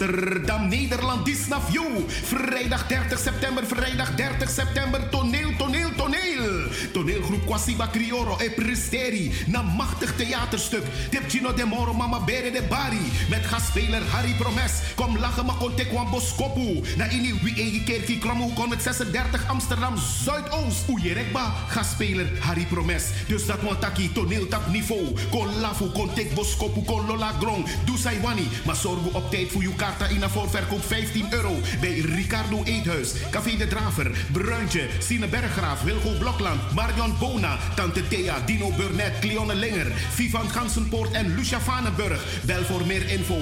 Amsterdam, Nederland, Disney View. Vrijdag 30 september, vrijdag 30 september, toneel, toneel, toneel. Toneelgroep Kwasiba Crioro e Presteri. Na machtig theaterstuk. Tipchino de Moro Mama Bere de Bari. Met gastspeler Harry Promes. Kom lachen maar kon tekwan boskopu. Na ini wie egi kerkie kromo kon met 36 Amsterdam Zuidoost. Oejerekba. Gastspeler Harry Promes. Dus dat want taki toneeltap niveau. Kon lafu, kon tek boskopu, kon lola grong. Doe wani. Maar zorg op tijd voor uw kaarta in voorverkoop 15 euro. Bij Ricardo Eethuis. Café de Draver. Bruintje. Sine Berggraaf. Wilgo Blokland. Marion Bona. Tante Thea. Dino Burnett. Cleone Linger. Vivan Gansenpoort en Lucia Vanenburg. Bel voor meer info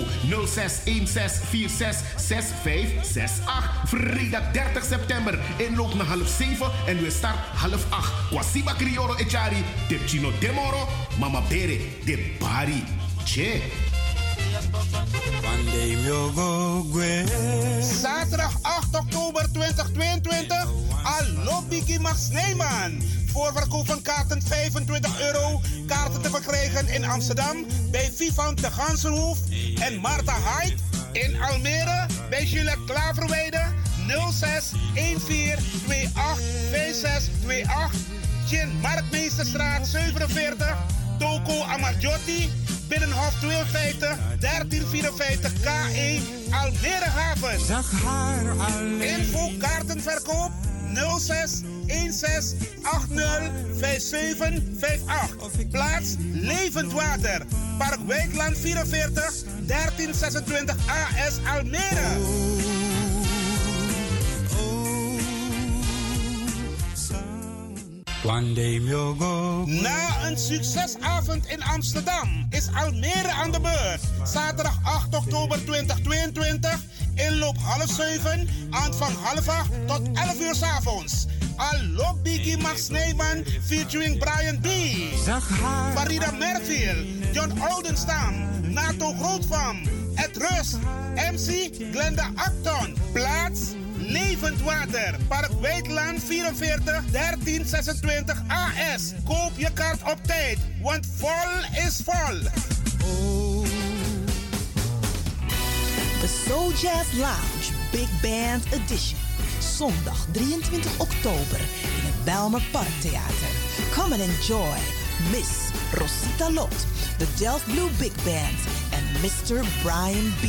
06 1646 6568. Vrijdag 30 september. Inloop naar half 7 en we start half 8. Kwasiba Crioro Echari. Tipchino Demoro. Mama Bere. De Bari. Che. Zaterdag 8 oktober 2022. Allo Biki Max Neyman. Voorverkoop van kaarten 25 euro. Kaarten te verkrijgen in Amsterdam bij Vivant de Gansenhoef en Marta Hyde. In Almere bij Juliette Klaverweide 06 14 28 5628. Chin Marktmeesterstraat 47. Toko Amarjotti. Binnenhof 52 1354 K1 Almere Haven. Zag haar alleen. Info kaartenverkoop 06 16 80 5758. Plaats Levend Water. Park Wijkland 44 1326 AS Almere. Na een succesavond in Amsterdam is Almere aan de beurt. Zaterdag 8 oktober 2022. Inloop half 7, aanvang half 8 tot 11 uur s avonds. Allo Biggie Max Neyman featuring Brian B. Farida Merfield, John Oldenstam, Nato Grootvam, Ed Rust, MC Glenda Acton. Plaats Levend Water, Park Weidland 44 1326 AS. Koop je kaart op tijd, want vol is vol. The Soul Jazz Lounge Big Band Edition. Zondag 23 oktober in het Belmer Parktheater. Come and enjoy Miss Rosita Lot, the Delft Blue Big Band en Mr. Brian B.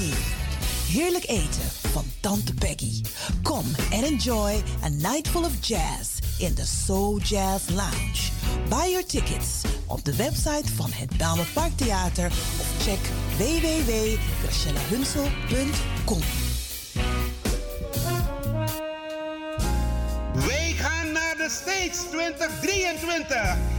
Heerlijk eten van Tante Peggy. Come and enjoy a night full of jazz in the Soul Jazz Lounge. Buy your tickets op de website van het Belmer Parktheater of check www.gracielahunsel.com. Wij gaan naar de States 2023.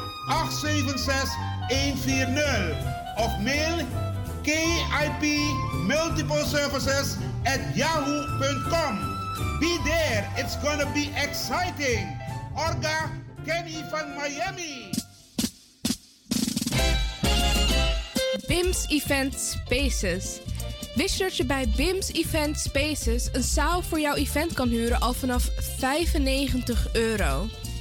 876 140 of mail KIP Multiple Services at yahoo.com. Be there, it's gonna be exciting. Orga Kenny van Miami. BIMS Event Spaces. Wist dat je bij BIMS Event Spaces een zaal voor jouw event kan huren al vanaf 95 euro?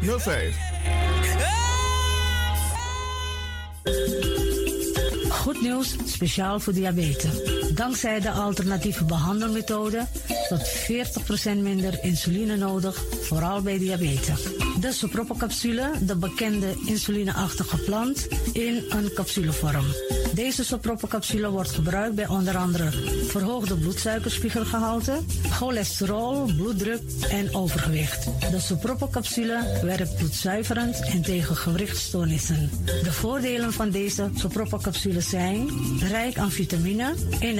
5305. Goed nieuws, speciaal voor diabetes. Dankzij de alternatieve behandelmethode tot 40% minder insuline nodig, vooral bij diabetes. De soproppencapsule, de bekende insulineachtige plant, in een capsulevorm. Deze soproppencapsule wordt gebruikt bij onder andere verhoogde bloedsuikerspiegelgehalte, cholesterol, bloeddruk en overgewicht. De soproppencapsule werkt bloedzuiverend en tegen gewrichtstoornissen. De voordelen van deze soproppencapsule zijn rijk aan vitamine, energie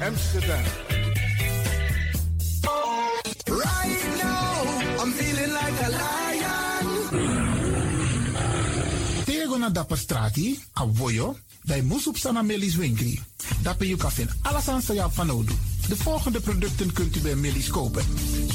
Amsterdam. Right now, I'm feeling like a lion. Tego na dapper strati, a voyo, bij Moesop Sana Melis Winkri. Dapper you kan alles aan sa. De volgende producten kunt u bij Millie's kopen.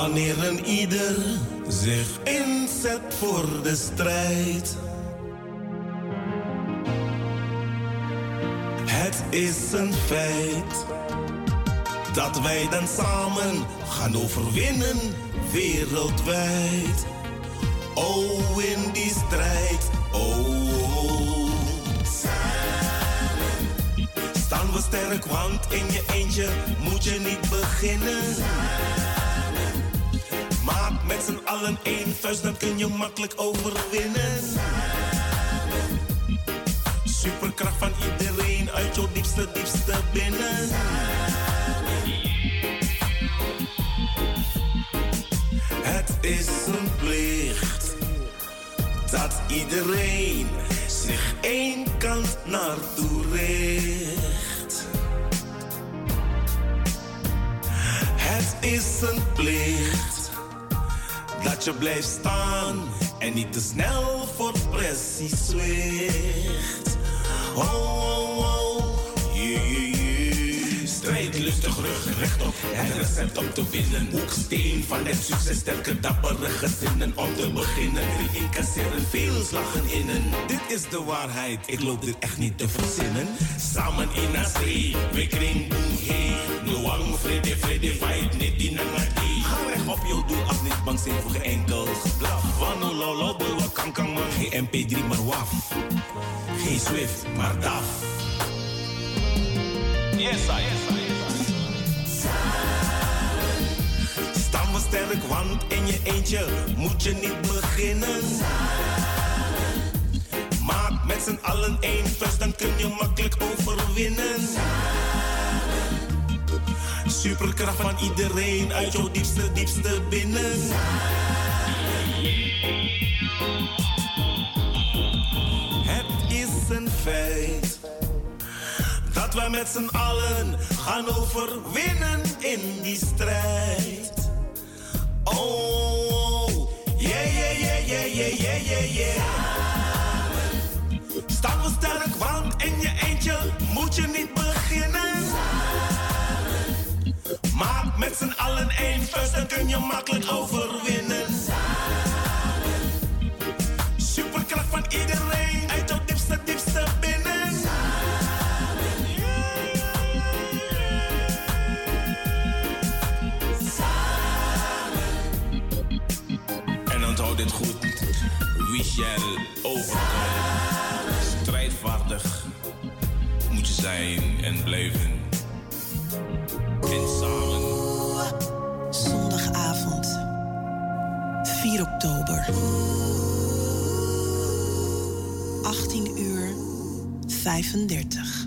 Wanneer een ieder zich inzet voor de strijd. Het is een feit dat wij dan samen gaan overwinnen wereldwijd. Oh, in die strijd, oh. Samen staan we sterk, want in je eentje moet je niet beginnen. Met z'n allen één vuist, dan kun je makkelijk overwinnen. Samen superkracht van iedereen uit jouw diepste, diepste binnen. Het is een plicht dat iedereen zich één kant naartoe richt. Het is een plicht dat je blijft staan en niet te snel voor pressie zwicht. Oh, oh, oh. Strijd lustig, rug rechtop. Het recept om te winnen. Hoeksteen van het succes, sterke, dappere gezinnen. Om te beginnen, drie incasseren, veel slagen innen. Dit is de waarheid, ik loop dit echt niet te verzinnen. Samen in zee, we kring boom hey. Nuang, vrede, vrede, fight, niet die nangadi. Ga recht op je doel, als niet bang zijn voor enkel geblaf. Wano, bulwa, kan, kan, man. Geen MP3, maar waf. Geen Swift, maar DAF. Yes, I, yes, I, Samen staan we sterk, want in je eentje moet je niet beginnen. Samen maak met z'n allen één vuist, dan kun je makkelijk overwinnen. Samen superkracht van iedereen uit jouw diepste, diepste binnen. Het is een feit dat wij met z'n allen gaan overwinnen in die strijd. Oh, yeah, yeah, yeah, yeah, yeah, yeah, yeah, yeah. Staan we sterk, want in je eentje moet je niet beginnen. Maak met z'n allen één vuist, dan kun je makkelijk overwinnen. Shall overkomen. Strijdvaardig moet je zijn en blijven. En samen. Zondagavond, 4 oktober. 18 uur 35.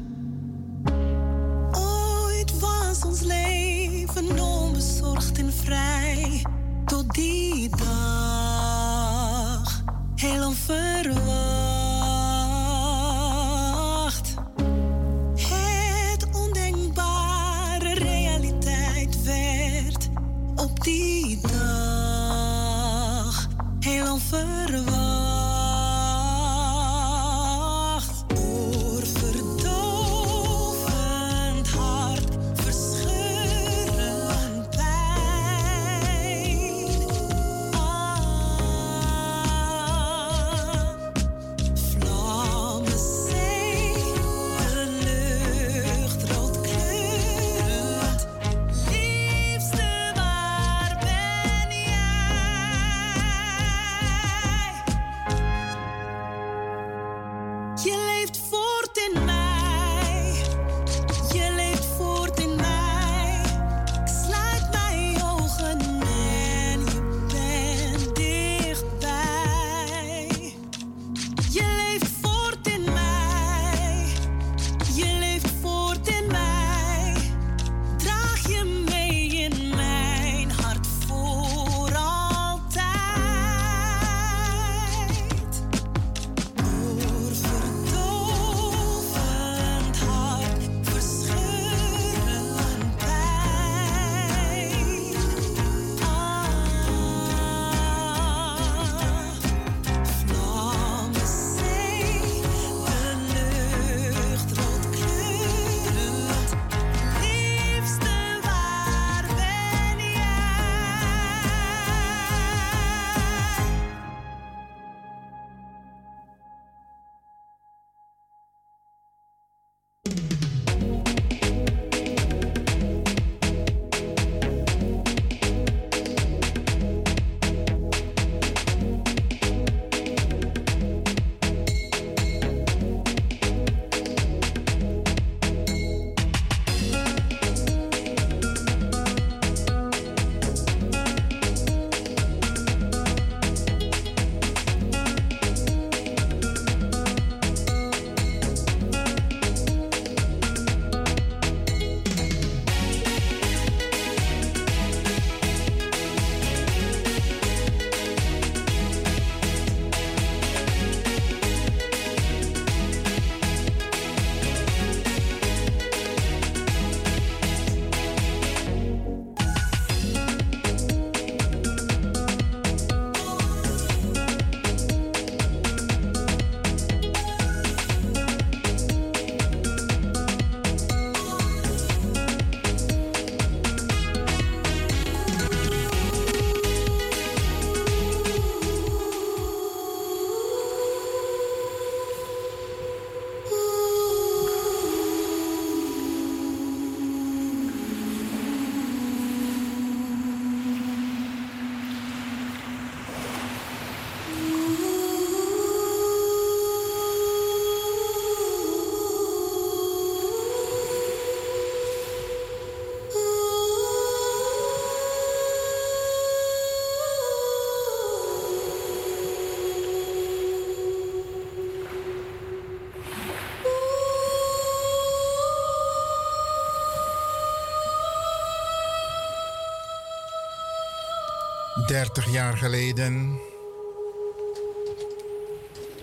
30 jaar geleden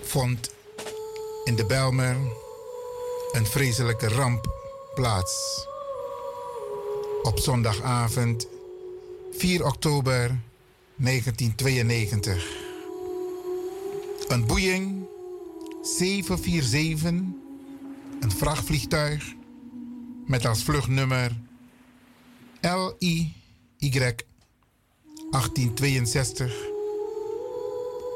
vond in de Belmer een vreselijke ramp plaats. Op zondagavond 4 oktober 1992. Een Boeing 747, een vrachtvliegtuig met als vluchtnummer LIY 1862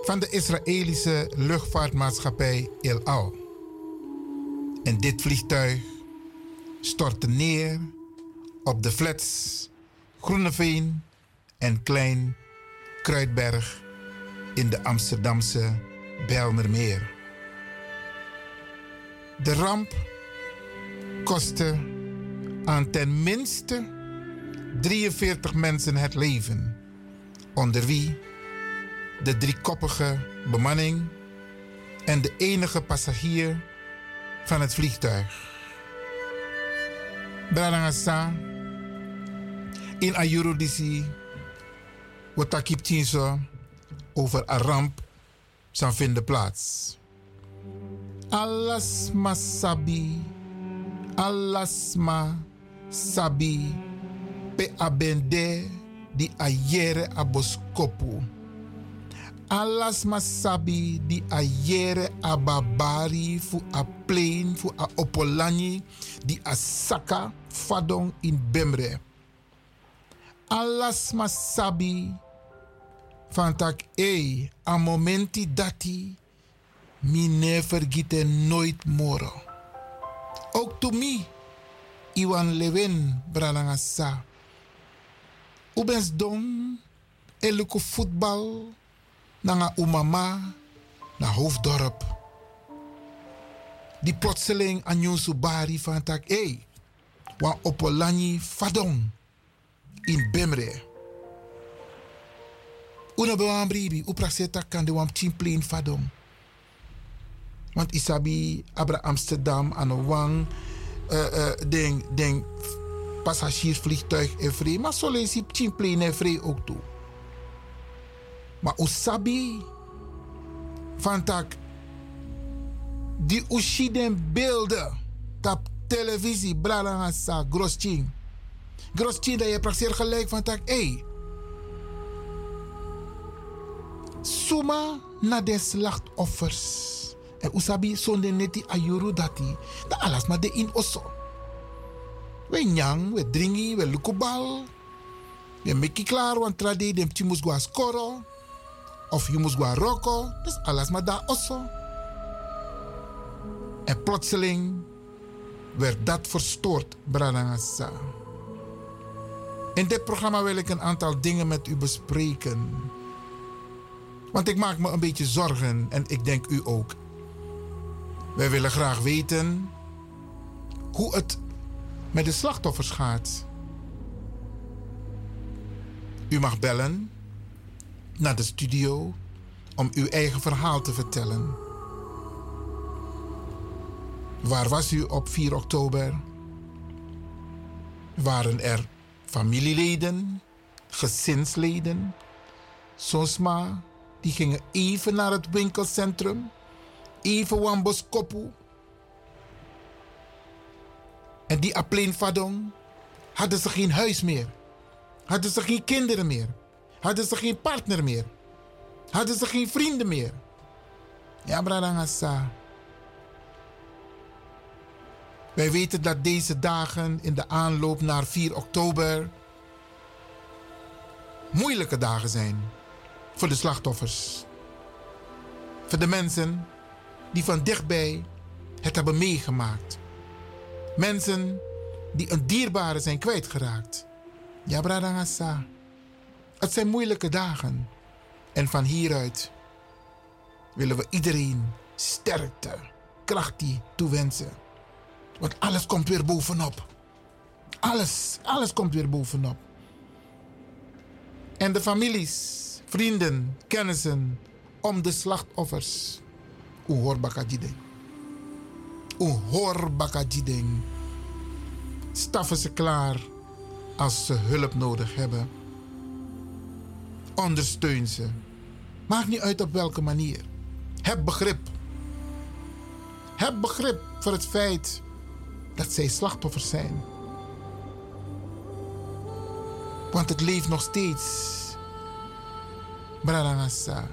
van de Israëlische luchtvaartmaatschappij El Al. En dit vliegtuig stortte neer op de flats Groeneveen en Klein Kruidberg in de Amsterdamse Bijlmermeer. De ramp kostte aan ten minste 43 mensen het leven, onder wie de driekoppige bemanning en de enige passagier van het vliegtuig. Branagasa in Ayurudisi, wat Tinso over een ramp zou vinden plaats. Alas sabi, alas ma sabi, pe abende di ayere aboskopu. Alas masabi di ayere ababari fu a plain fu a opolani di asaka fadong in Bemre. Alas masabi van tak e a momenti dati mi ne vergeten nooit moro. Ook to mi, Iwan Lewin Branangasa. Ubens don, eluku voetbal, nanga umama, na hoofddorp. Die plotseling aan Subari van tak, hey, wa opolani fadong in Bemre. Una bewaan bribi, upraseta kan de wam chimplein fadong. Want isabi abra Amsterdam aan wang uh, uh, ding, ding passagiersvliegtuig en vrij. Maar zo lees je chimplein en vrij ook toe. Maar usabi van tak die ushiden beelden tap televisie bralanga sa grosching. Grosching dat je praktisch gelijk van tak hey. Suma na de slachtoffers. En usabi sonde neti ayuru dati. Da alas maar de in osso. We nyang, we dringi, we lukubal. We meki klaar, want trade dem gwa skoro. Of je moest gaan roken. Dus alles maar daar osso. En plotseling werd dat verstoord, Branagasa. In dit programma wil ik een aantal dingen met u bespreken. Want ik maak me een beetje zorgen en ik denk u ook. Wij willen graag weten hoe het met de slachtoffers gaat. U mag bellen naar de studio om uw eigen verhaal te vertellen. Waar was u op 4 oktober? Waren er familieleden, gezinsleden, Sosma, die gingen even naar het winkelcentrum, even Wambos Kopu. En die Apleen hadden ze geen huis meer, hadden ze geen kinderen meer Hadden ze geen partner meer. Hadden ze geen vrienden meer. Ja, Bradangasa. Wij weten dat deze dagen in de aanloop naar 4 oktober moeilijke dagen zijn voor de slachtoffers. Voor de mensen die van dichtbij het hebben meegemaakt. Mensen die een dierbare zijn kwijtgeraakt. Ja, Bradangasa. Het zijn moeilijke dagen. En van hieruit willen we iedereen sterkte, kracht toewensen. Want alles komt weer bovenop. Alles, alles komt weer bovenop. En de families, vrienden, kennissen om de slachtoffers. Uhor bakajideng. Uhor bakajideng. Staffen ze klaar als ze hulp nodig hebben. Ondersteun ze. Maakt niet uit op welke manier. Heb begrip. Heb begrip voor het feit dat zij slachtoffers zijn. Want het leeft nog steeds. Brarangasa.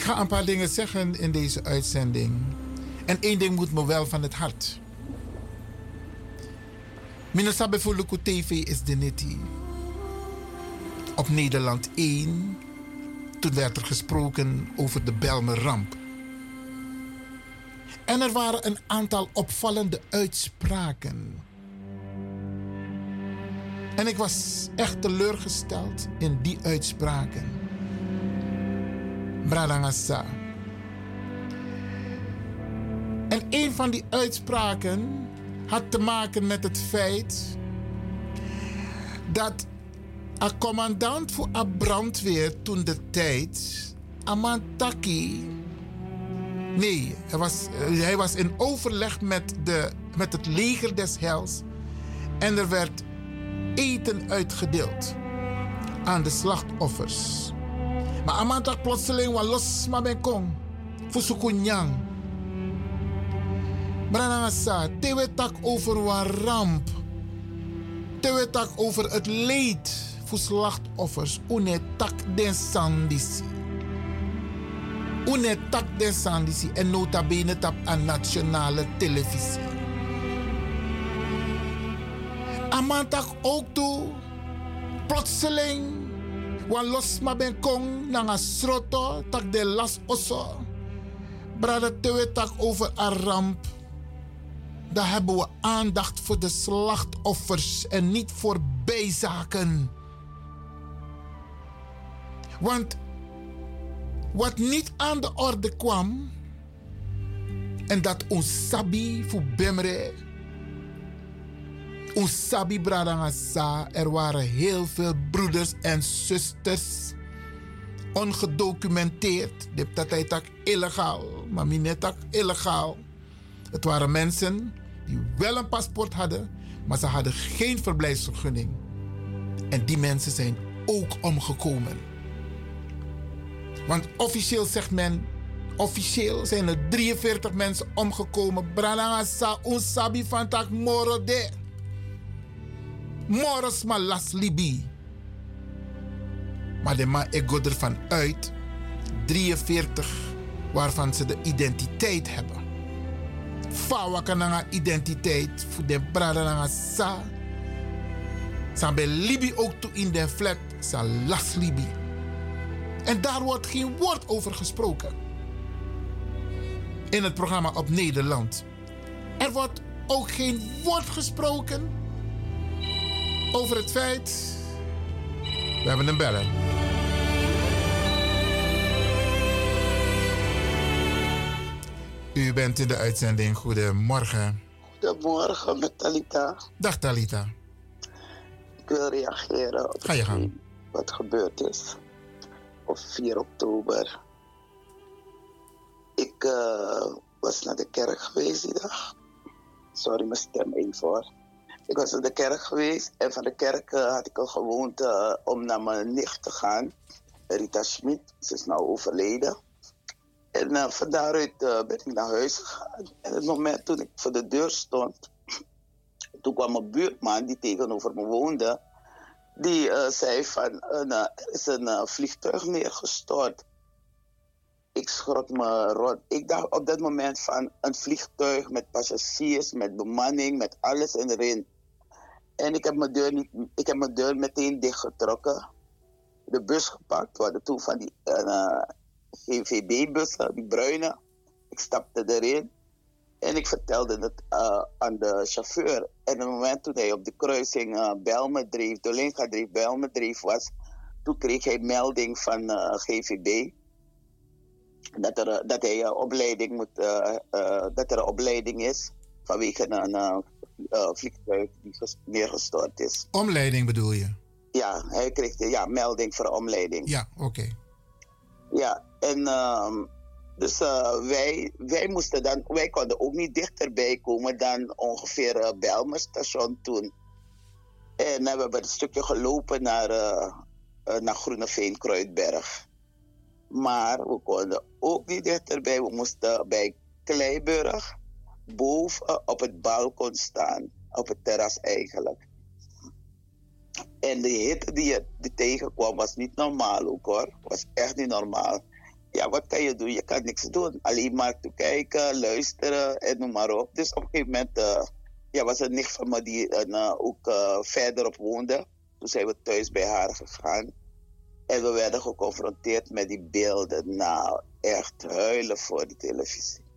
Ik ga een paar dingen zeggen in deze uitzending. En één ding moet me wel van het hart. Minasabe Fuluku TV is de Nitty. Op Nederland 1. Toen werd er gesproken over de Belmer-ramp. En er waren een aantal opvallende uitspraken. En ik was echt teleurgesteld in die uitspraken. Bradangasa. En een van die uitspraken had te maken met het feit dat een commandant voor een brandweer toen de tijd, Amantaki, nee, hij was, was in overleg met, de, met het leger des hels en er werd eten uitgedeeld aan de slachtoffers. Maar amantak plotseling wa los ma ben kong. Fusuku nyang. Branangasa, tak over wa ramp. Tewe tak over het leed voor slachtoffers. Une tak den sandisi. Une tak den sandisi. En nota bene tap aan nationale televisie. Amantak ook toe. Plotseling Wan los ma ben kong nanga sroto tak de las oso. Brada tewe tak over een ramp. Daar hebben we aandacht voor de slachtoffers en niet voor bijzaken. Want wat niet aan de orde kwam, en dat ons sabi voor Bemre Usabi Bradangasa, er waren heel veel broeders en zusters ongedocumenteerd. Dat hij illegaal, maar niet illegaal. Het waren mensen die wel een paspoort hadden, maar ze hadden geen verblijfsvergunning. En die mensen zijn ook omgekomen. Want officieel zegt men, officieel zijn er 43 mensen omgekomen. Bradangasa, Unsabi van tak morode. Moros maar las libi. Maar de man ik ervan uit 43 waarvan ze de identiteit hebben. Fawa kan identiteit voor de brada sa. Zijn bij Libi ook toe in de flat, sa las Libi. En daar wordt geen woord over gesproken. In het programma op Nederland. Er wordt ook geen woord gesproken over het feit. We hebben een beller. U bent in de uitzending. Goedemorgen. Goedemorgen met Talita. Dag Talita. Ik wil reageren op Ga je gang. wat gebeurd is op 4 oktober. Ik uh, was naar de kerk geweest die dag. Sorry, mijn stem even hoor. Ik was naar de kerk geweest en van de kerk uh, had ik al gewoond uh, om naar mijn nicht te gaan. Rita Schmid, ze is nou overleden. En uh, van daaruit ben ik naar huis gegaan. En het moment toen ik voor de deur stond, toen kwam mijn buurman die tegenover me woonde. Die zei van, er is een vliegtuig neergestort. Ik schrok me rot. Ik dacht op dat moment van een vliegtuig met passagiers, met bemanning, met alles erin. En ik heb mijn deur, niet, ik heb mijn deur meteen dichtgetrokken. De bus gepakt. We hadden toen van die uh, GVB-bussen, die bruine. Ik stapte erin. En ik vertelde het uh, aan de chauffeur. En op het moment toen hij op de kruising uh, Belme dreef, Dolinga dreef, Belme dreef was, toen kreeg hij melding van GVB. Dat er, dat hij opleiding moet, dat er een opleiding is vanwege een uh, vliegtuig die neergestort is. Omleiding bedoel je? Ja, hij kreeg de ja, melding voor omleiding. Ja, oké. Ja, en ehm, dus uh, wij, wij moesten dan, wij konden ook niet dichterbij komen dan ongeveer uh, Belmer station toen. En we hebben een stukje gelopen naar, uh, naar Groeneveen, Kruidberg. Maar we konden ook niet dichterbij. We moesten bij Kleiburg boven op het balkon staan. Op het terras eigenlijk. En de hitte die je tegenkwam was niet normaal ook hoor. Was echt niet normaal. Ja, wat kan je doen? Je kan niks doen. Alleen maar toekijken, luisteren en noem maar op. Dus op een gegeven moment uh, ja, was een nicht van me die uh, ook uh, verderop woonde. Toen zijn we thuis bij haar gegaan. En we werden geconfronteerd met die beelden. Nou, echt huilen voor de televisie.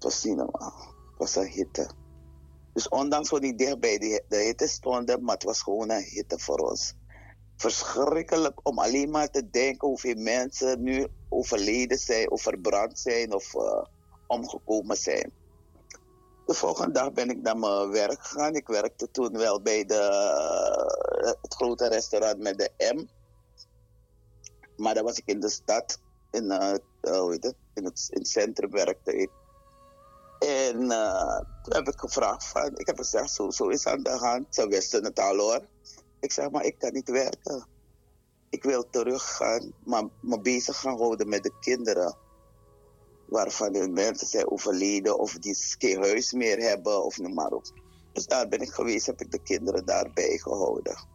Was niet. Het was een hitte. Dus ondanks we niet dicht bij de, hitte stonden, maar het was gewoon een hitte voor ons. Verschrikkelijk om alleen maar te denken hoeveel mensen nu overleden zijn, of verbrand zijn of uh, omgekomen zijn. De volgende dag ben ik naar mijn werk gegaan. Ik werkte toen wel bij de, het grote restaurant met de M. Maar dan was ik in de stad, heet het? In, het, in het centrum werkte ik. En uh, toen heb ik gevraagd van, ik heb gezegd, zo, zo is aan de hand. Ze wisten het al hoor. Ik zeg, maar ik kan niet werken. Ik wil teruggaan, maar me bezig gaan houden met de kinderen. Waarvan de mensen zijn overleden of die geen huis meer hebben of noem maar op. Dus daar ben ik geweest, heb ik de kinderen daarbij gehouden.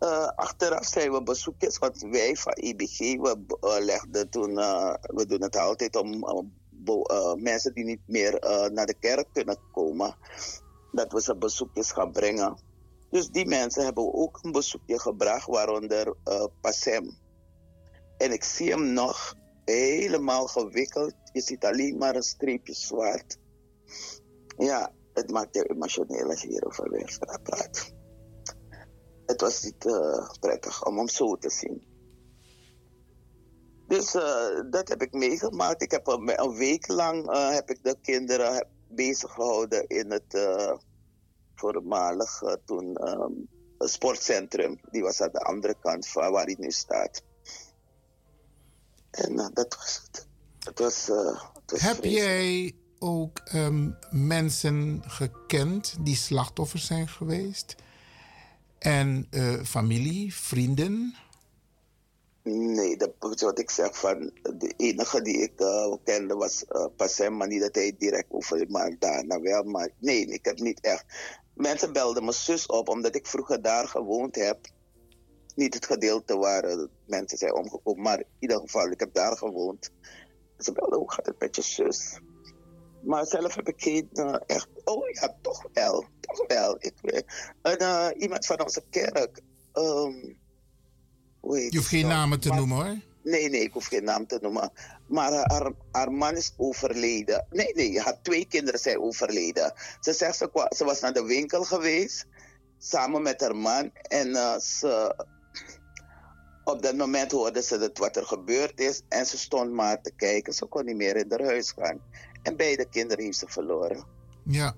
Uh, achteraf zijn we bezoekjes, want wij van IBG, we uh, legden toen, we doen het altijd om mensen die niet meer uh, naar de kerk kunnen komen, dat we ze bezoekjes gaan brengen. Dus die mensen hebben ook een bezoekje gebracht, waaronder uh, Passem. En ik zie hem nog helemaal gewikkeld. Je ziet alleen maar een streepje zwart. Ja, het maakt je emotioneel als je hierover weer praat. Het was niet prettig om hem zo te zien. Dus uh, dat heb ik meegemaakt. Ik heb een, een week lang uh, heb ik de kinderen bezig gehouden in het uh, voormalig toen um, sportcentrum. Die was aan de andere kant van waar hij nu staat. En dat was het. het, was, het was heb jij ook um, mensen gekend die slachtoffers zijn geweest? En familie, vrienden? Nee, dat wat ik zeg van de enige die ik uh, kende was uh, Passem, maar niet dat hij direct over maar daarna wel. Maar nee, ik heb niet echt. Mensen belden mijn zus op omdat ik vroeger daar gewoond heb. Niet het gedeelte waar uh, mensen zijn omgekomen, maar in ieder geval, ik heb daar gewoond. Ze belden, hoe gaat het met je zus? Maar zelf heb ik geen echt. Oh ja, toch wel. Toch wel. Ik weet. Iemand van onze kerk. Um, je hoeft geen namen te maar, noemen hoor. Nee, nee, ik hoef geen naam te noemen. Maar haar, haar man is overleden. Nee, nee, haar twee kinderen zijn overleden. Ze zegt ze, ze was naar de winkel geweest. Samen met haar man. En uh, ze, op dat moment hoorde ze dat wat er gebeurd is. En ze stond maar te kijken. Ze kon niet meer in haar huis gaan. En beide kinderen heeft ze verloren. Ja.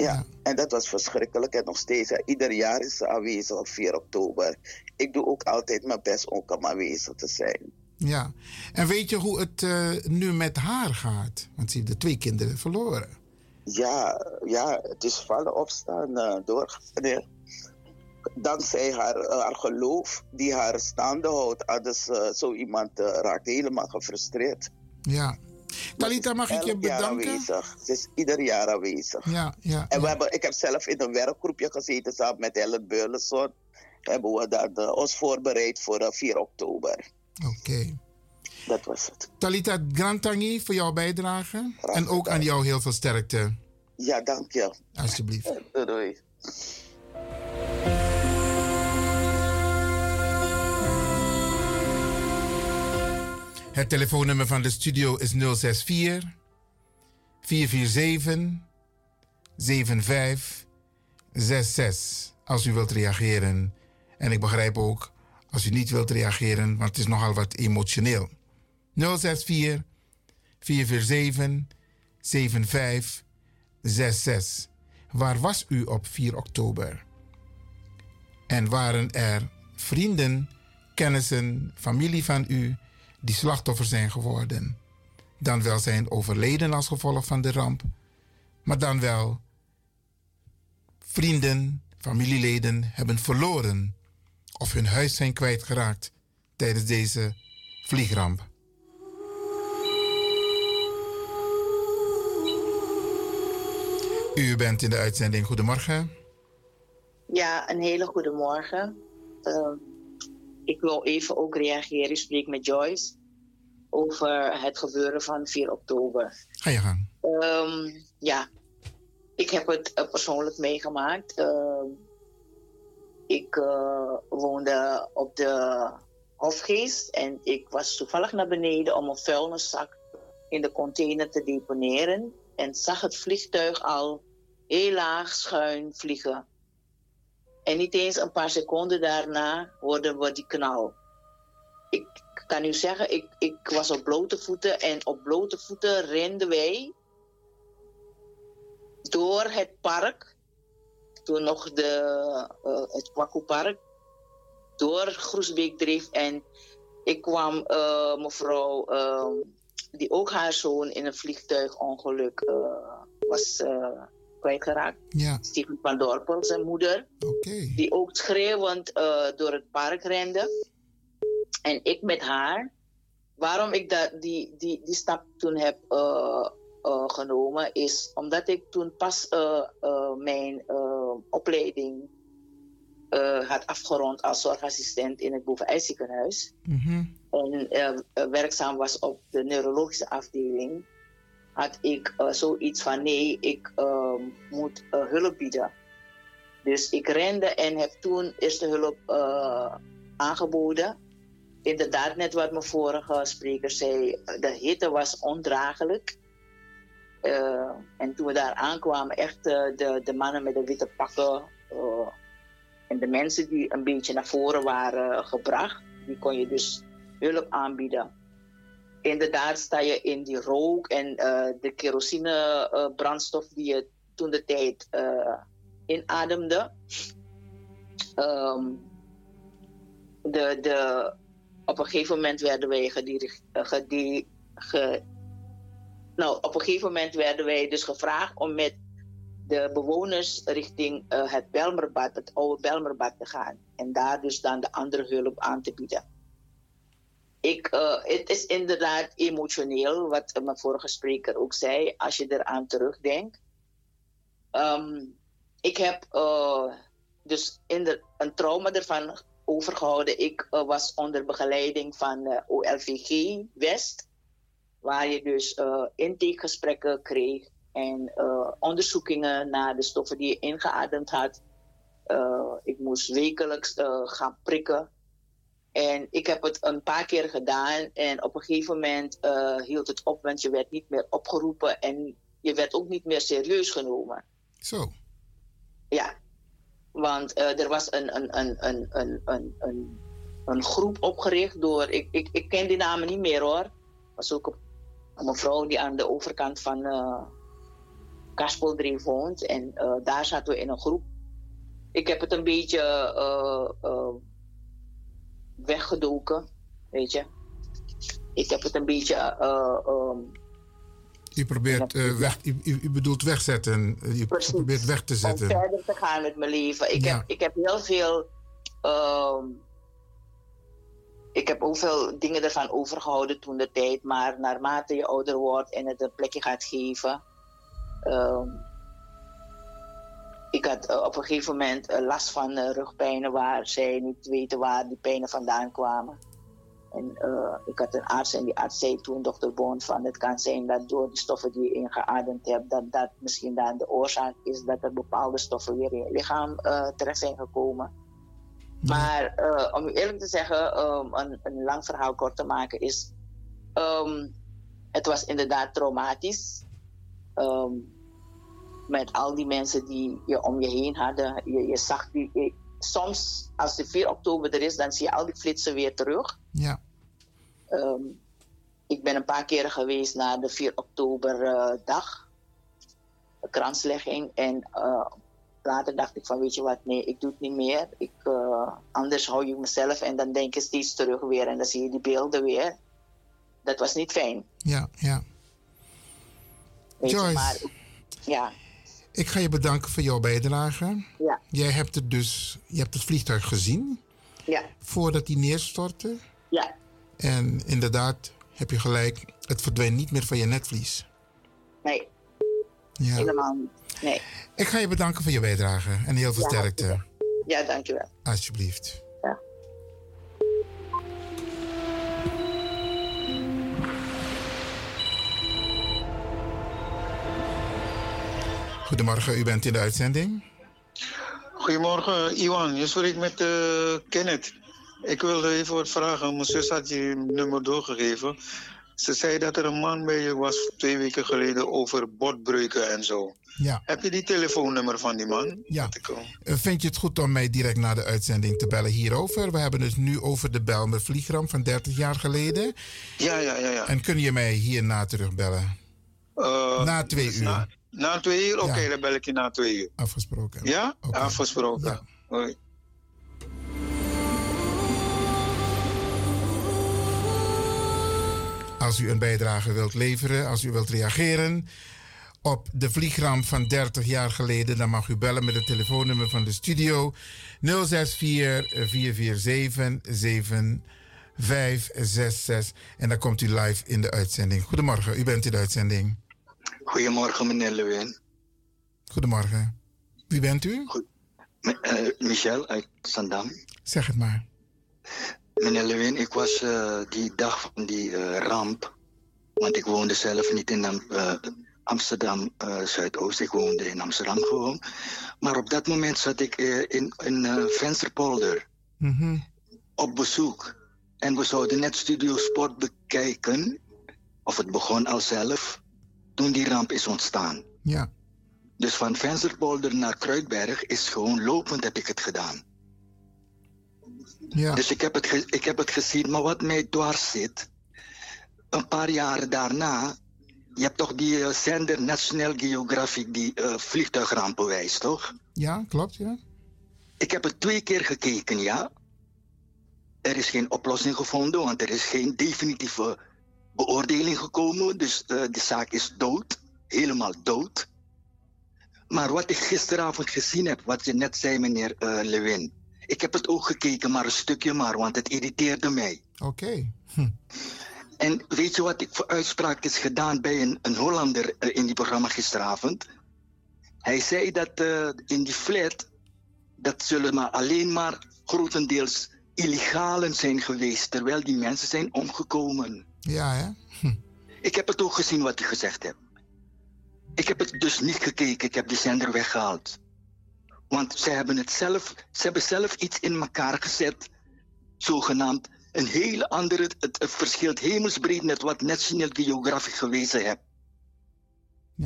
Ja, en dat was verschrikkelijk. En nog steeds, ieder jaar is ze aanwezig op 4 oktober. Ik doe ook altijd mijn best ook om aanwezig te zijn. Ja, en weet je hoe het uh, nu met haar gaat? Want ze heeft de twee kinderen verloren. Ja, ja het is vallen opstaan uh, doorgaan. Dankzij haar, uh, haar geloof die haar staande houdt, anders zo iemand raakt helemaal gefrustreerd. Ja, Talita, mag ik je bedanken? Aanwezig. Ze is ieder jaar aanwezig. Ja, ja. En we ja. hebben, ik heb zelf in een werkgroepje gezeten samen met Helen Beurlenson. Hebben we dat, uh, ons voorbereid voor uh, 4 oktober. Oké. Okay. Dat was het. Talita Grantangi voor jouw bijdrage. Graag en ook aan jou heel veel sterkte. Ja, dank je. Alsjeblieft. Doei. doei. Het telefoonnummer van de studio is 064 447 7566. Als u wilt reageren. En ik begrijp ook als u niet wilt reageren, want het is nogal wat emotioneel. 064 447 7566. Waar was u op 4 oktober? En waren er vrienden, kennissen, familie van u die slachtoffer zijn geworden. Dan wel zijn overleden als gevolg van de ramp, maar dan wel vrienden, familieleden hebben verloren of hun huis zijn kwijtgeraakt tijdens deze vliegramp. U bent in de uitzending. Goedemorgen. Ja, een hele goede morgen. Uh, ik wil even ook reageren. Ik spreek met Joyce over het gebeuren van 4 oktober. Ga je gang. Um, ja, ik heb het uh, persoonlijk meegemaakt. Uh, ik uh, woonde op de Hofgeest en ik was toevallig naar beneden om een vuilniszak in de container te deponeren en zag het vliegtuig al heel laag schuin vliegen. En niet eens een paar seconden daarna hoorden we die knal. Ik kan u zeggen, ik, ik was op blote voeten en op blote voeten renden wij door het park, toen nog de, uh, het Kwaku-park, door Groesbeek dreef. En ik kwam uh, mevrouw, uh, die ook haar zoon in een vliegtuigongeluk was kwijtgeraakt. Ja. Steven van Dorpel, zijn moeder. Okay. Die ook schreeuwend door het park rende. En ik met haar. Waarom ik dat, die, die, die stap toen heb uh, genomen is omdat ik toen pas mijn opleiding had afgerond als zorgassistent in het Bovenijziekenhuis. Mm -hmm. En werkzaam was op de neurologische afdeling. Had ik zoiets van nee, ik moet hulp bieden. Dus ik rende en heb toen eerste hulp aangeboden. Inderdaad, net wat mijn vorige spreker zei, de hitte was ondraaglijk. En toen we daar aankwamen, echt de, de mannen met de witte pakken en de mensen die een beetje naar voren waren gebracht, die kon je dus hulp aanbieden. Inderdaad sta je in die rook en de kerosine brandstof die je toen de tijd inademde. Um, de, de, op een gegeven moment werden wij gedie, ge, nou, op een gegeven moment werden wij dus gevraagd om met de bewoners richting het Belmerbad, het oude Belmerbad te gaan. En daar dus dan de andere hulp aan te bieden. Ik, uh, het is inderdaad emotioneel, wat mijn vorige spreker ook zei, als je eraan terugdenkt. Um, ik heb uh, dus in de, een trauma ervan overgehouden. Ik was onder begeleiding van OLVG West waar je dus intakegesprekken kreeg en onderzoekingen naar de stoffen die je ingeademd had. Ik moest wekelijks gaan prikken. En ik heb het een paar keer gedaan en op een gegeven moment hield het op, want je werd niet meer opgeroepen en je werd ook niet meer serieus genomen. Zo. Ja, want er was een, een, een, een, een, een, een, een groep opgericht door, ik, ik, ik ken die namen niet meer hoor, was ook op een mevrouw die aan de overkant van uh, Kaspeldreef woont. En daar zaten we in een groep. Ik heb het een beetje weggedoken, weet je. Ik heb het een beetje... Um, u probeert weg, u, u, bedoelt wegzetten, Precies. probeert weg te zetten. Om verder te gaan met mijn leven. Ik, ja. heb, ik heb heel veel... Um, ik heb ook veel dingen ervan overgehouden toen de tijd, maar naarmate je ouder wordt en het een plekje gaat geven. Um, ik had uh, op een gegeven moment uh, last van uh, rugpijnen waar zij niet weten waar die pijnen vandaan kwamen. En ik had een arts en die arts zei toen, dokter Boon, van het kan zijn dat door de stoffen die je ingeademd hebt, dat dat misschien dan de oorzaak is dat er bepaalde stoffen weer in je lichaam terecht zijn gekomen. Maar om u eerlijk te zeggen, um, een, een, lang verhaal kort te maken, is. Um, het was inderdaad traumatisch. Um, met al die mensen die je om je heen hadden. Je, je zag die. Je, soms, als de 4 oktober er is, dan zie je al die flitsen weer terug. Ja. ik ben een paar keren geweest naar de 4 oktober uh, dag. Kranslegging. En uh, later dacht ik van, weet je wat, nee, ik doe het niet meer. Ik, uh, anders hou je mezelf en dan denk je steeds terug weer en dan zie je die beelden weer. Dat was niet fijn. Ja, ja. Weet Joyce. Je, maar, ja. Ik ga je bedanken voor jouw bijdrage. Ja. Jij hebt het dus, je hebt het vliegtuig gezien Ja. voordat hij neerstortte. Ja. En inderdaad, heb je gelijk, het verdwijnt niet meer van je netvlies. Nee. Ja. Helemaal niet. Nee. Ik ga je bedanken voor je bijdrage en heel veel Ja, sterkte. Ja, dankjewel. Alsjeblieft. Goedemorgen, u bent in de uitzending. Goedemorgen, Iwan. Je spreekt met eh, Kenneth. Ik wilde even wat vragen. Mijn zus had je nummer doorgegeven. Ze zei dat er een man bij je was twee weken geleden over botbreuken en zo. Ja. Heb je die telefoonnummer van die man? Ja. Eh, Vind je het goed om mij direct na de uitzending te bellen hierover? We hebben het nu over de Belmer vliegramp van 30 jaar geleden. Ja, ja, ja. ja. En kun je mij hierna terugbellen? Eh, na twee uur. Na, na twee uur? Oké, dan bel ik je na twee uur. Afgesproken. Ja? Afgesproken. Hoi. Als u een bijdrage wilt leveren, als u wilt reageren op de vliegramp van 30 jaar geleden, dan mag u bellen met het telefoonnummer van de studio 064 447 7566 en dan komt u live in de uitzending. Goedemorgen, u bent in de uitzending. Goedemorgen, meneer Lewin. Goedemorgen. Wie bent u? Eh, Michel uit Zandam. Zeg het maar. Meneer Lewin, ik was eh, die dag van die eh, ramp, want ik woonde zelf niet in Am- Amsterdam Zuidoost, ik woonde in Amsterdam gewoon. Maar op dat moment zat ik in een Vensterpolder Mhm. op bezoek. En we zouden net Studio Sport bekijken, of het begon al zelf, toen die ramp is ontstaan. Ja. Dus van Vensterpolder naar Kruidberg is gewoon lopend heb ik het gedaan. Ja. Dus ik heb, het ik heb het gezien, maar wat mij dwars zit, een paar jaren daarna, je hebt toch die eh, zender National Geographic die eh, vliegtuigrampen wijst, toch? Ja, klopt, ja. Ik heb het twee keer gekeken, ja. Er is geen oplossing gevonden, want er is geen definitieve beoordeling gekomen. Dus eh, de zaak is dood, helemaal dood. Maar wat ik gisteravond gezien heb, wat je net zei, meneer eh, Lewin. Ik heb het ook gekeken, maar een stukje maar, want het irriteerde mij. Oké. En weet je wat ik voor uitspraak is gedaan bij een, een Hollander eh, in die programma gisteravond? Hij zei dat in die flat, dat zullen maar alleen maar grotendeels illegalen zijn geweest, terwijl die mensen zijn omgekomen. Ja, hè? Ik heb het ook gezien wat hij gezegd hebt. Ik heb het dus niet gekeken, ik heb die zender weggehaald. Want ze hebben het zelf, ze hebben zelf iets in elkaar gezet, zogenaamd. Een hele andere, het, het verschilt hemelsbreed met wat National Geographic gewezen heeft.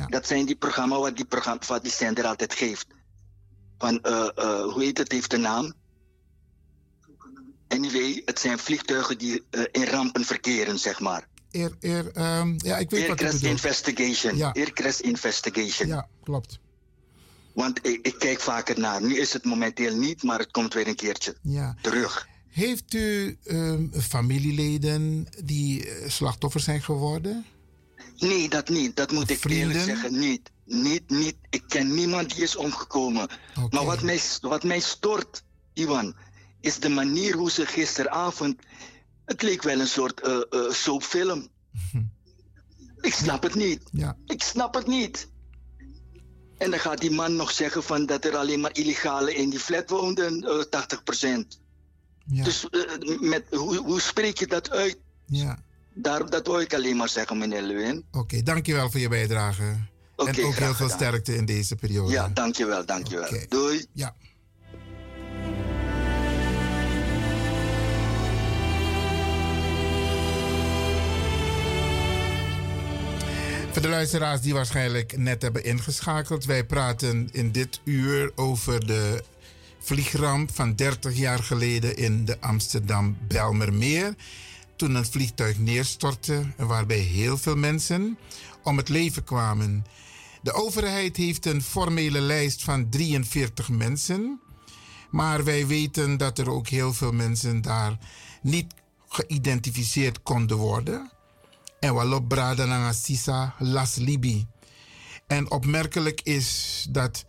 Dat zijn die programma's wat die, programma, wat die zender altijd geeft. Van, eh, eh, hoe heet het, heeft de naam? Anyway, het zijn vliegtuigen die eh, in rampen verkeren, zeg maar. Eer, eer, ehm, ja, ik weet Air wat Crash. Investigation. Ja. Investigation. Ja, klopt. Want ik, ik kijk vaker naar. Nu is het momenteel niet, maar het komt weer een keertje Ja. terug. Heeft u ehm, familieleden die eh, slachtoffer zijn geworden? Nee, dat niet. Dat moet ik eerlijk zeggen. Niet. Niet, niet. Ik ken niemand die is omgekomen. Maar wat mij, wat mij stoort, Iwan, is de manier hoe ze gisteravond. Het leek wel een soort eh, soapfilm. ik snap het niet. Ja. Ik snap het niet. En dan gaat die man nog zeggen van dat er alleen maar illegalen in die flat woonden, eh 80%. Dus met, hoe, hoe spreek je dat uit? Ja. Daar, dat wil ik alleen maar zeggen, meneer Lewin. Oké, dankjewel voor je bijdrage. En ook heel veel gedaan. sterkte in deze periode. Ja, dankjewel, dankjewel. Doei. Ja. Voor de luisteraars die waarschijnlijk net hebben ingeschakeld, wij praten in dit uur over de vliegramp van 30 jaar geleden in de Amsterdam Belmermeer. Toen een vliegtuig neerstortte, waarbij heel veel mensen om het leven kwamen. De overheid heeft een formele lijst van 43 mensen. Maar wij weten dat er ook heel veel mensen daar niet geïdentificeerd konden worden. En walop brada sisa las libi. En opmerkelijk is dat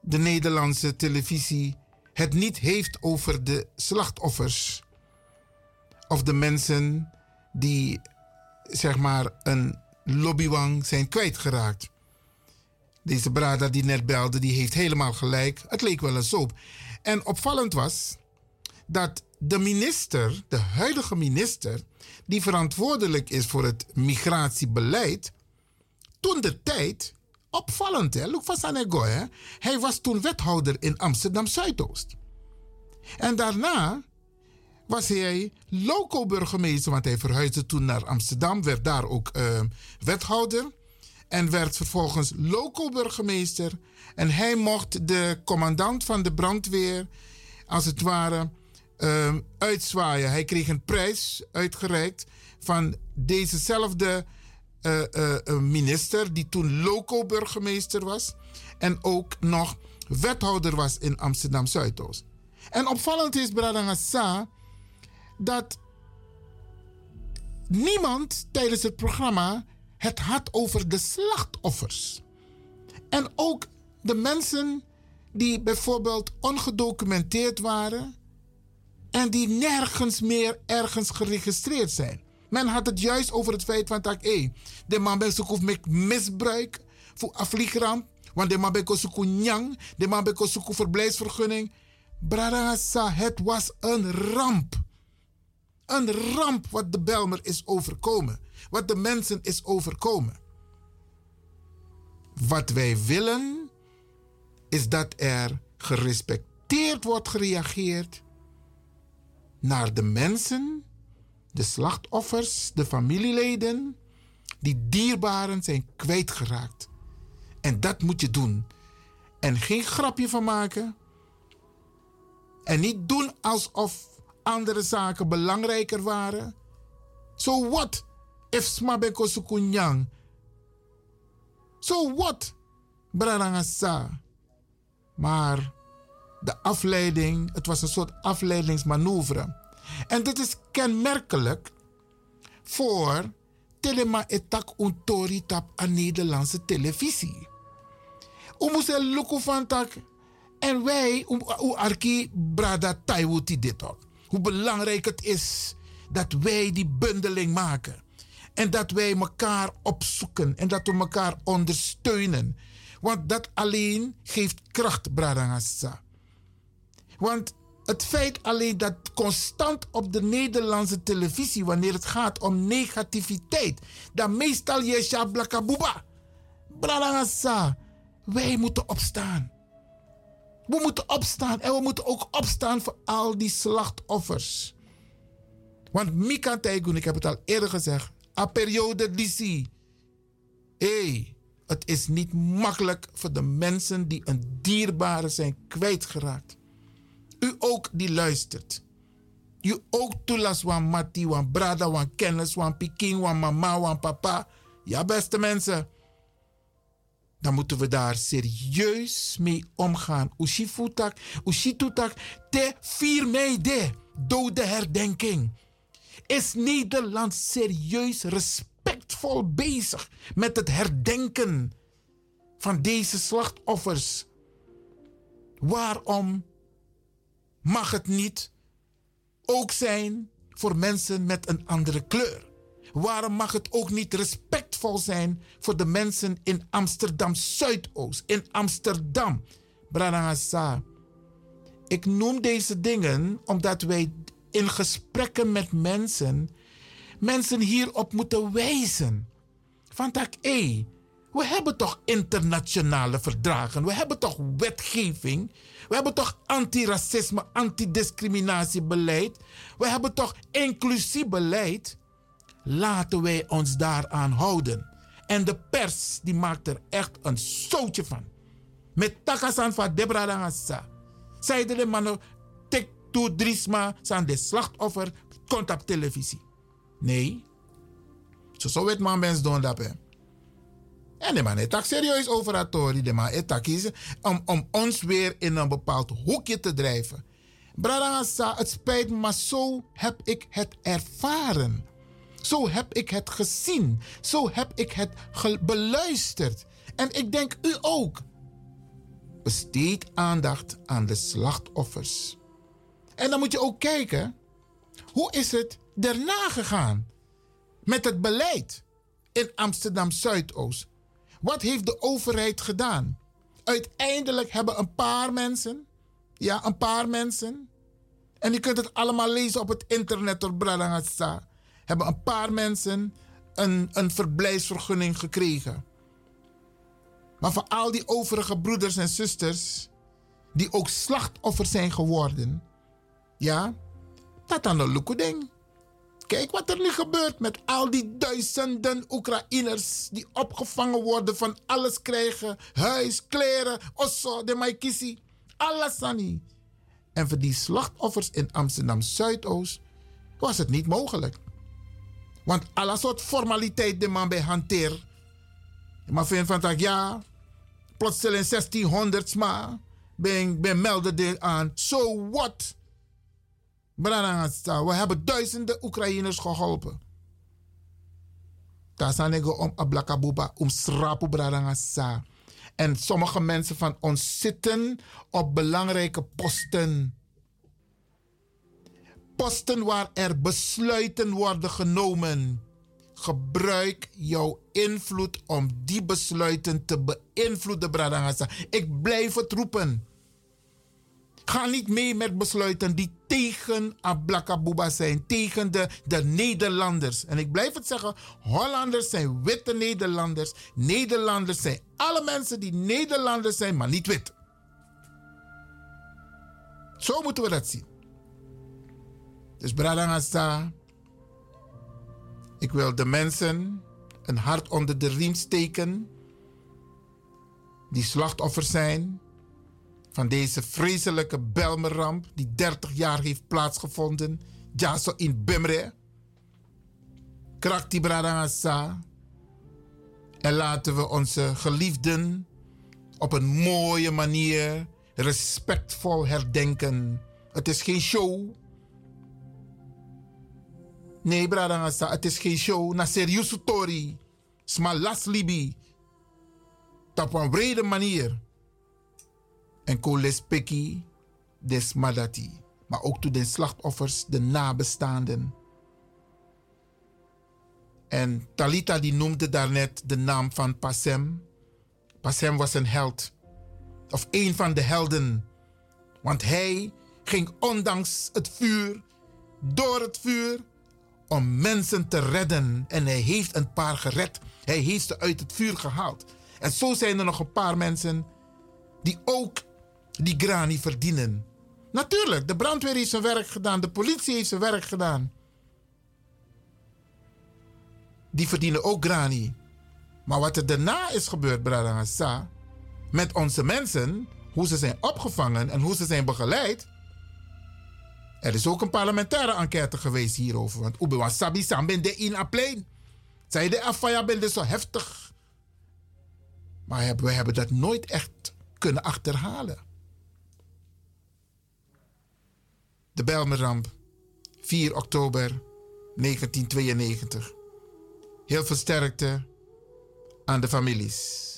de Nederlandse televisie het niet heeft over de slachtoffers. Of de mensen die zeg maar een lobbywang zijn kwijtgeraakt. Deze Brada die net belde, die heeft helemaal gelijk. Het leek wel een soap. En opvallend was dat de minister, de huidige minister, die verantwoordelijk is voor het migratiebeleid, toen de tijd, opvallend hè, Luc van hè, hij was toen wethouder in Amsterdam Zuidoost. En daarna was hij loco-burgemeester, want hij verhuisde toen naar Amsterdam, werd daar ook uh, wethouder en werd vervolgens loco-burgemeester. En hij mocht de commandant van de brandweer, als het ware, uh, uitzwaaien. Hij kreeg een prijs uitgereikt van dezezelfde uh, uh, minister, die toen loco-burgemeester was. En ook nog wethouder was in Amsterdam Zuidoost. En opvallend is, Bradangasa, dat niemand tijdens het programma het had over de slachtoffers. En ook de mensen die bijvoorbeeld ongedocumenteerd waren en die nergens meer ergens geregistreerd zijn. Men had het juist over het feit van dat de man met misbruik voor afvliegramp, want de man ben zoek nyang, de man zoek verblijfsvergunning. Bradassa, het was een ramp. Een ramp wat de Belmer is overkomen. Wat de mensen is overkomen. Wat wij willen is dat er gerespecteerd wordt gereageerd naar de mensen, de slachtoffers, de familieleden, die dierbaren zijn kwijtgeraakt. En dat moet je doen. En geen grapje van maken. En niet doen alsof andere zaken belangrijker waren. So what if smabeko sukunyang? So what? Brarangasa. Maar de afleiding, het was een soort afleidingsmanoeuvre. En dit is kenmerkelijk voor telema etak untori tap aan Nederlandse televisie. We moesten lukken van tak. En wij, hoe arki brada taiwuti dit ook. Hoe belangrijk het is dat wij die bundeling maken. En dat wij elkaar opzoeken en dat we elkaar ondersteunen. Want dat alleen geeft kracht, Bradangassa. Want het feit alleen dat constant op de Nederlandse televisie, wanneer het gaat om negativiteit, dat meestal je shablakabuba. Bradangassa, wij moeten opstaan. We moeten opstaan en we moeten ook opstaan voor al die slachtoffers. Want Mika Taigun, ik heb het al eerder gezegd, a periode DC. Hé, het is niet makkelijk voor de mensen die een dierbare zijn kwijtgeraakt. U ook die luistert. U ook toelas wan mati, wan brada, wan kennis, wan pikin, wan mama, wan papa. Ja, beste mensen dan moeten we daar serieus mee omgaan. Ushifutak, Ushitutak, te 4 mei de dode herdenking. Is Nederland serieus respectvol bezig met het herdenken van deze slachtoffers? Waarom mag het niet ook zijn voor mensen met een andere kleur? Waarom mag het ook niet respectvol zijn voor de mensen in Amsterdam Zuidoost, in Amsterdam? Branagasa. Ik noem deze dingen omdat wij in gesprekken met mensen, mensen hierop moeten wijzen. Van dat, hé, we hebben toch internationale verdragen, we hebben toch wetgeving, we hebben toch antiracisme, antidiscriminatiebeleid, we hebben toch inclusief beleid. Laten wij ons daaraan houden. En de pers die maakt er echt een zootje van. Met takasan van Debra Dangasa. Zeiden de mannen, tik toe drisma, zijn de slachtoffer, komt op televisie. Nee. Zo zou het doen dat. En de man is serieus over De man is om, om ons weer in een bepaald hoekje te drijven. Bradangasa, het spijt me, maar zo heb ik het ervaren. Zo heb ik het gezien. Zo heb ik het beluisterd. En ik denk u ook. Besteed aandacht aan de slachtoffers. En dan moet je ook kijken, hoe is het daarna gegaan met het beleid in Amsterdam Zuidoost? Wat heeft de overheid gedaan? Uiteindelijk hebben een paar mensen, ja, een paar mensen, en je kunt het allemaal lezen op het internet door Bradangasa, hebben een paar mensen een, een verblijfsvergunning gekregen. Maar voor al die overige broeders en zusters, die ook slachtoffers zijn geworden, ja, dat een ding. Kijk wat er nu gebeurt met al die duizenden Oekraïners die opgevangen worden, van alles krijgen: huis, kleren, osso, de maikisi, alles aan En voor die slachtoffers in Amsterdam Zuidoost was het niet mogelijk. Want alle soort formaliteit de man bij hanteer. Maar vind van dat ja, plotseling 1600 maar ben, ben melden aan. So what? We hebben duizenden Oekraïners geholpen. Daar zijn om ablakabuba, om srapu bradangasa. En sommige mensen van ons zitten op belangrijke posten. Posten waar er besluiten worden genomen. Gebruik jouw invloed om die besluiten te beïnvloeden, Bradangasa. Ik blijf het roepen. Ga niet mee met besluiten die tegen Ablakabuba zijn, tegen de, de Nederlanders. En ik blijf het zeggen, Hollanders zijn witte Nederlanders. Nederlanders zijn alle mensen die Nederlanders zijn, maar niet wit. Zo moeten we dat zien. Dus Bradangasta, ik wil de mensen een hart onder de riem steken die slachtoffers zijn van deze vreselijke Belmeramp die 30 jaar heeft plaatsgevonden. Jaso in Bimre. Krakti Bradangasa. En laten we onze geliefden op een mooie manier respectvol herdenken. Het is geen show. Nee, Bradangasa, het is geen show. Na serieuze tori. Smalas libi. Op een brede manier en kolespeki des madati. Maar ook toe de slachtoffers, de nabestaanden. En Talita die noemde daarnet de naam van Passem. Passem was een held. Of een van de helden. Want hij ging ondanks het vuur, door het vuur, om mensen te redden. En hij heeft een paar gered. Hij heeft ze uit het vuur gehaald. En zo zijn er nog een paar mensen die ook die grani verdienen. Natuurlijk, de brandweer heeft zijn werk gedaan, de politie heeft zijn werk gedaan. Die verdienen ook grani. Maar wat er daarna is gebeurd, Bradangasa, met onze mensen, hoe ze zijn opgevangen en hoe ze zijn begeleid. Er is ook een parlementaire enquête geweest hierover. Want Ube Wasabi de in aplein. Zij de afaya ben zo heftig. Maar we hebben dat nooit echt kunnen achterhalen. De Belmeramp, 4 oktober 1992. Heel veel sterkte aan de families.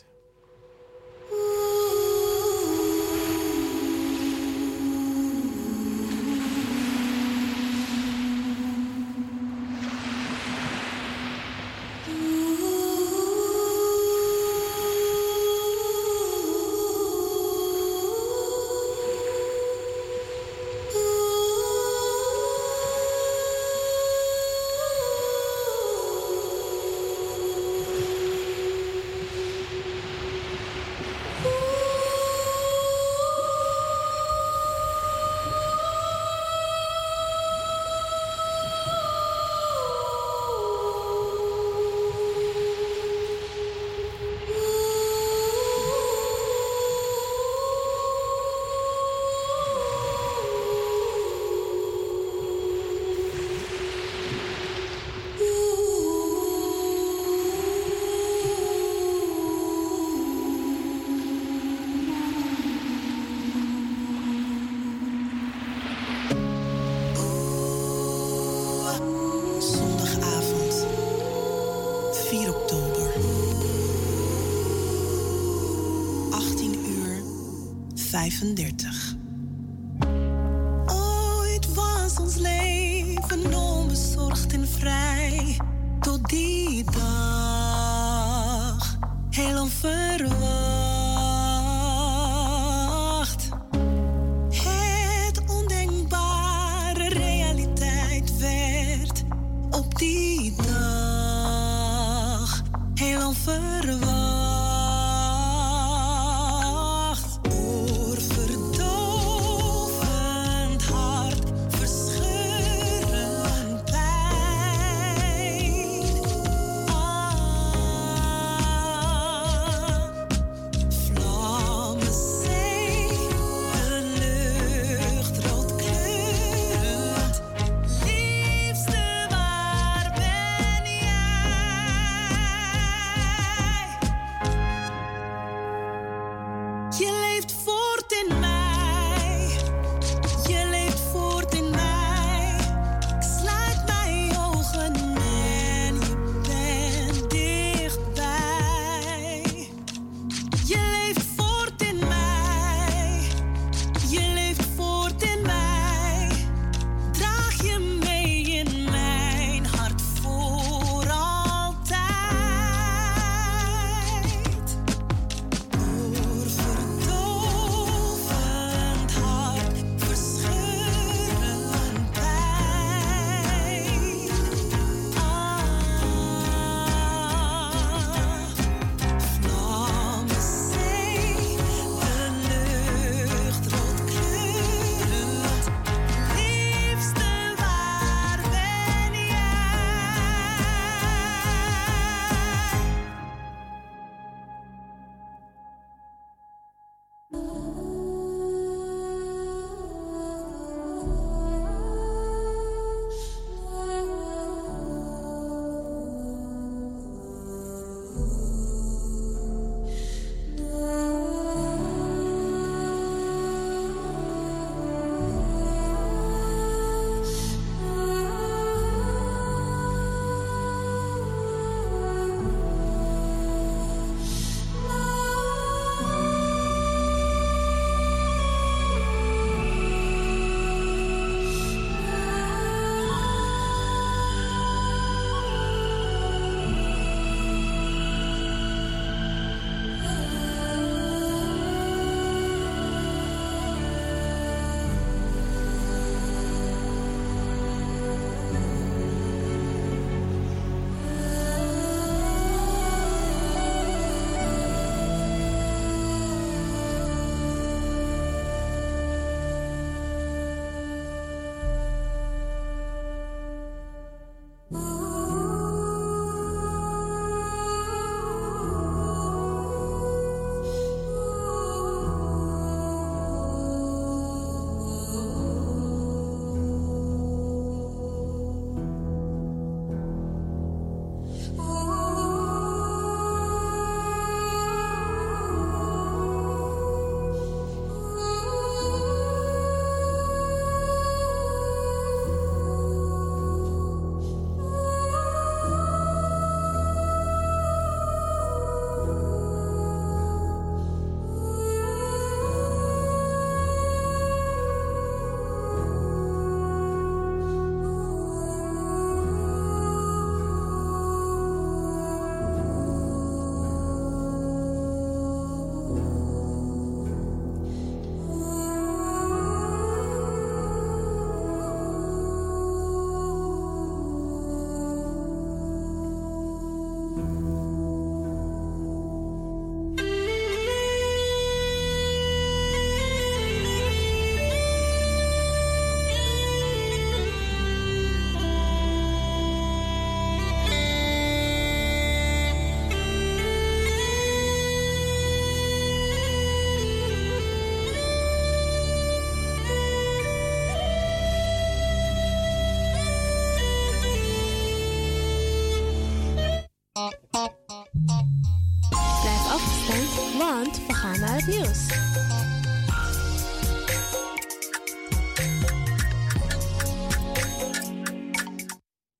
35.